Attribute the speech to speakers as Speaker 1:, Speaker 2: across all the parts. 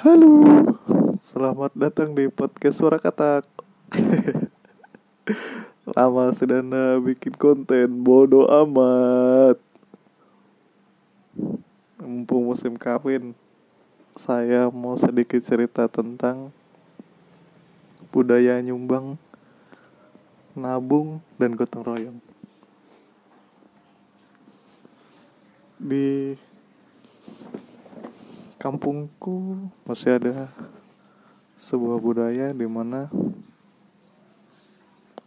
Speaker 1: Halo, selamat datang di podcast Suara Katak. Lama sudah bikin konten, bodoh amat. Mumpung musim kawin, saya mau sedikit cerita tentang budaya nyumbang, nabung, dan gotong royong. Di kampungku masih ada sebuah budaya di mana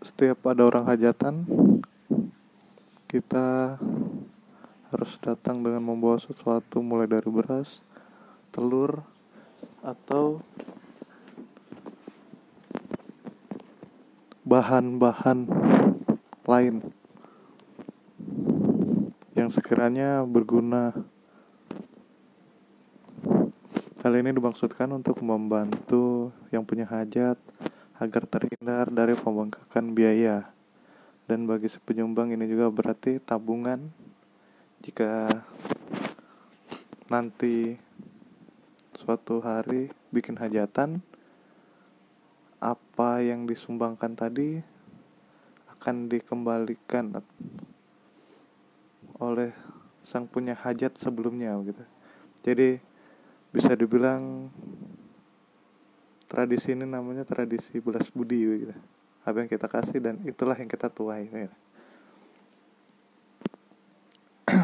Speaker 1: setiap ada orang hajatan kita harus datang dengan membawa sesuatu mulai dari beras, telur, atau bahan-bahan lain yang sekiranya berguna Hal ini dimaksudkan untuk membantu yang punya hajat agar terhindar dari pembengkakan biaya. Dan bagi si penyumbang ini juga berarti tabungan jika nanti suatu hari bikin hajatan apa yang disumbangkan tadi akan dikembalikan oleh sang punya hajat sebelumnya gitu. Jadi bisa dibilang tradisi ini namanya tradisi belas budi gitu. Apa yang kita kasih dan itulah yang kita tuai. Gitu.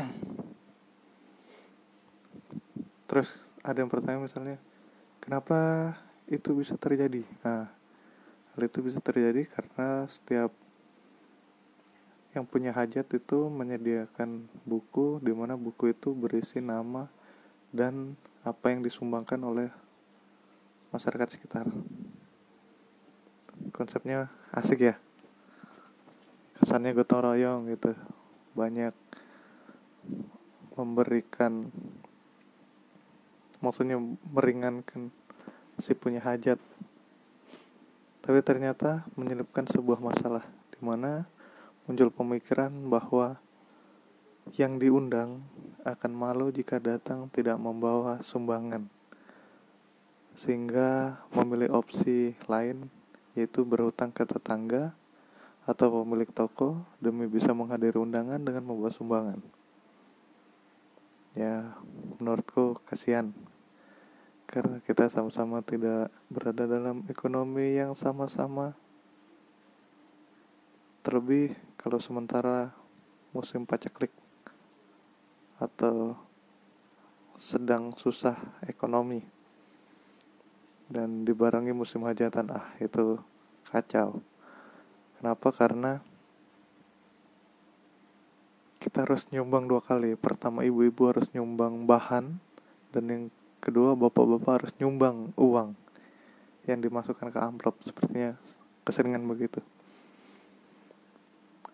Speaker 1: Terus ada yang pertanyaan misalnya, kenapa itu bisa terjadi? Nah, hal itu bisa terjadi karena setiap yang punya hajat itu menyediakan buku di mana buku itu berisi nama dan apa yang disumbangkan oleh masyarakat sekitar. Konsepnya asik ya. Kesannya gotong royong gitu. Banyak memberikan maksudnya meringankan si punya hajat. Tapi ternyata menyelipkan sebuah masalah di mana muncul pemikiran bahwa yang diundang akan malu jika datang tidak membawa sumbangan, sehingga memilih opsi lain yaitu berhutang ke tetangga atau pemilik toko demi bisa menghadiri undangan dengan membawa sumbangan. Ya, menurutku kasihan karena kita sama-sama tidak berada dalam ekonomi yang sama-sama. Terlebih kalau sementara musim paceklik atau sedang susah ekonomi. Dan dibarengi musim hajatan ah itu kacau. Kenapa? Karena kita harus nyumbang dua kali. Pertama ibu-ibu harus nyumbang bahan dan yang kedua bapak-bapak harus nyumbang uang yang dimasukkan ke amplop. Sepertinya keseringan begitu.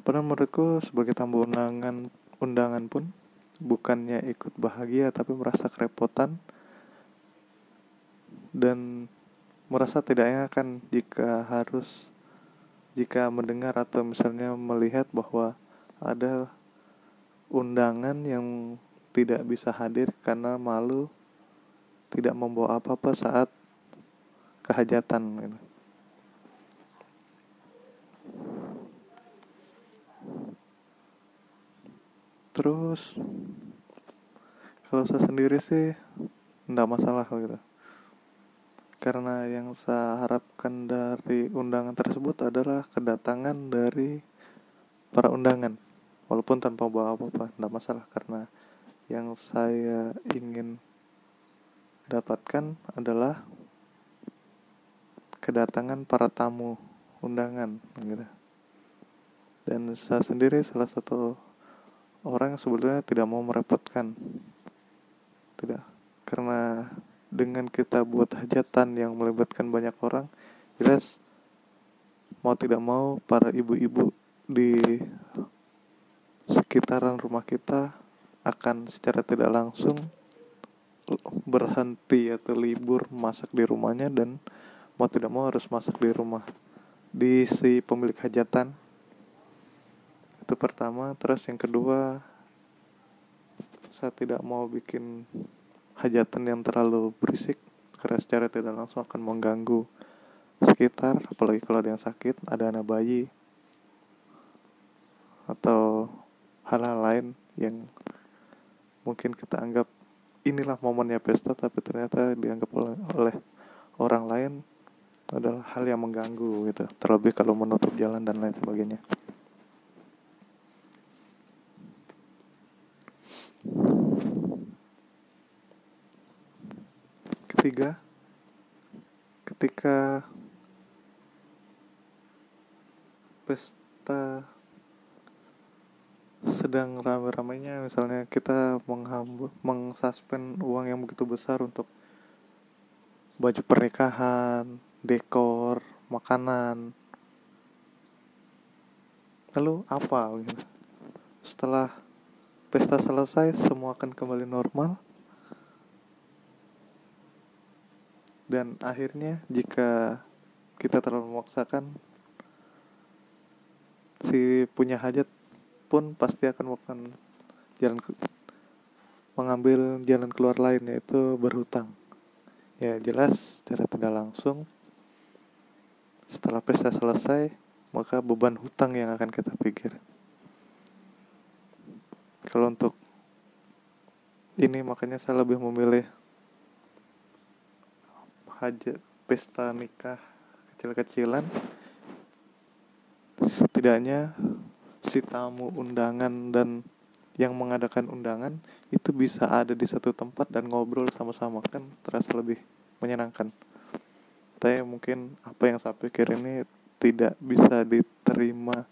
Speaker 1: Padahal menurutku sebagai tamu undangan undangan pun bukannya ikut bahagia tapi merasa kerepotan dan merasa tidak enakan jika harus jika mendengar atau misalnya melihat bahwa ada undangan yang tidak bisa hadir karena malu tidak membawa apa-apa saat kehajatan gitu. Terus kalau saya sendiri sih tidak masalah gitu. Karena yang saya harapkan dari undangan tersebut adalah kedatangan dari para undangan. Walaupun tanpa bawa apa-apa tidak masalah. Karena yang saya ingin dapatkan adalah kedatangan para tamu undangan gitu. Dan saya sendiri salah satu orang yang sebetulnya tidak mau merepotkan. Tidak. Karena dengan kita buat hajatan yang melibatkan banyak orang jelas mau tidak mau para ibu-ibu di sekitaran rumah kita akan secara tidak langsung berhenti atau libur masak di rumahnya dan mau tidak mau harus masak di rumah. Di si pemilik hajatan itu pertama terus yang kedua saya tidak mau bikin hajatan yang terlalu berisik karena secara tidak langsung akan mengganggu sekitar apalagi kalau ada yang sakit ada anak bayi atau hal-hal lain yang mungkin kita anggap inilah momennya pesta tapi ternyata dianggap oleh, orang lain adalah hal yang mengganggu gitu. Terlebih kalau menutup jalan dan lain sebagainya ketiga. Ketika pesta sedang rame-ramenya misalnya kita menghambur mengsuspend uang yang begitu besar untuk baju pernikahan dekor makanan. Lalu apa gitu? Setelah pesta selesai semua akan kembali normal dan akhirnya jika kita terlalu memaksakan si punya hajat pun pasti akan melakukan jalan mengambil jalan keluar lain yaitu berhutang. Ya jelas secara tidak langsung setelah pesta selesai maka beban hutang yang akan kita pikir. Kalau untuk ini makanya saya lebih memilih hajat pesta nikah kecil-kecilan. Setidaknya si tamu undangan dan yang mengadakan undangan itu bisa ada di satu tempat dan ngobrol sama-sama kan terasa lebih menyenangkan. Tapi mungkin apa yang saya pikir ini tidak bisa diterima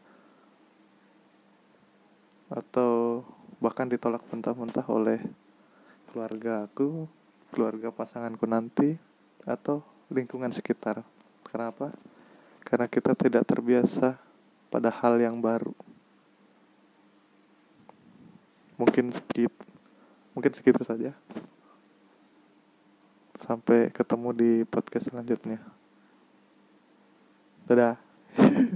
Speaker 1: atau bahkan ditolak mentah-mentah oleh keluarga aku keluarga pasanganku nanti atau lingkungan sekitar. Kenapa? Karena kita tidak terbiasa pada hal yang baru. Mungkin sedikit, mungkin segitu saja. Sampai ketemu di podcast selanjutnya. Dadah.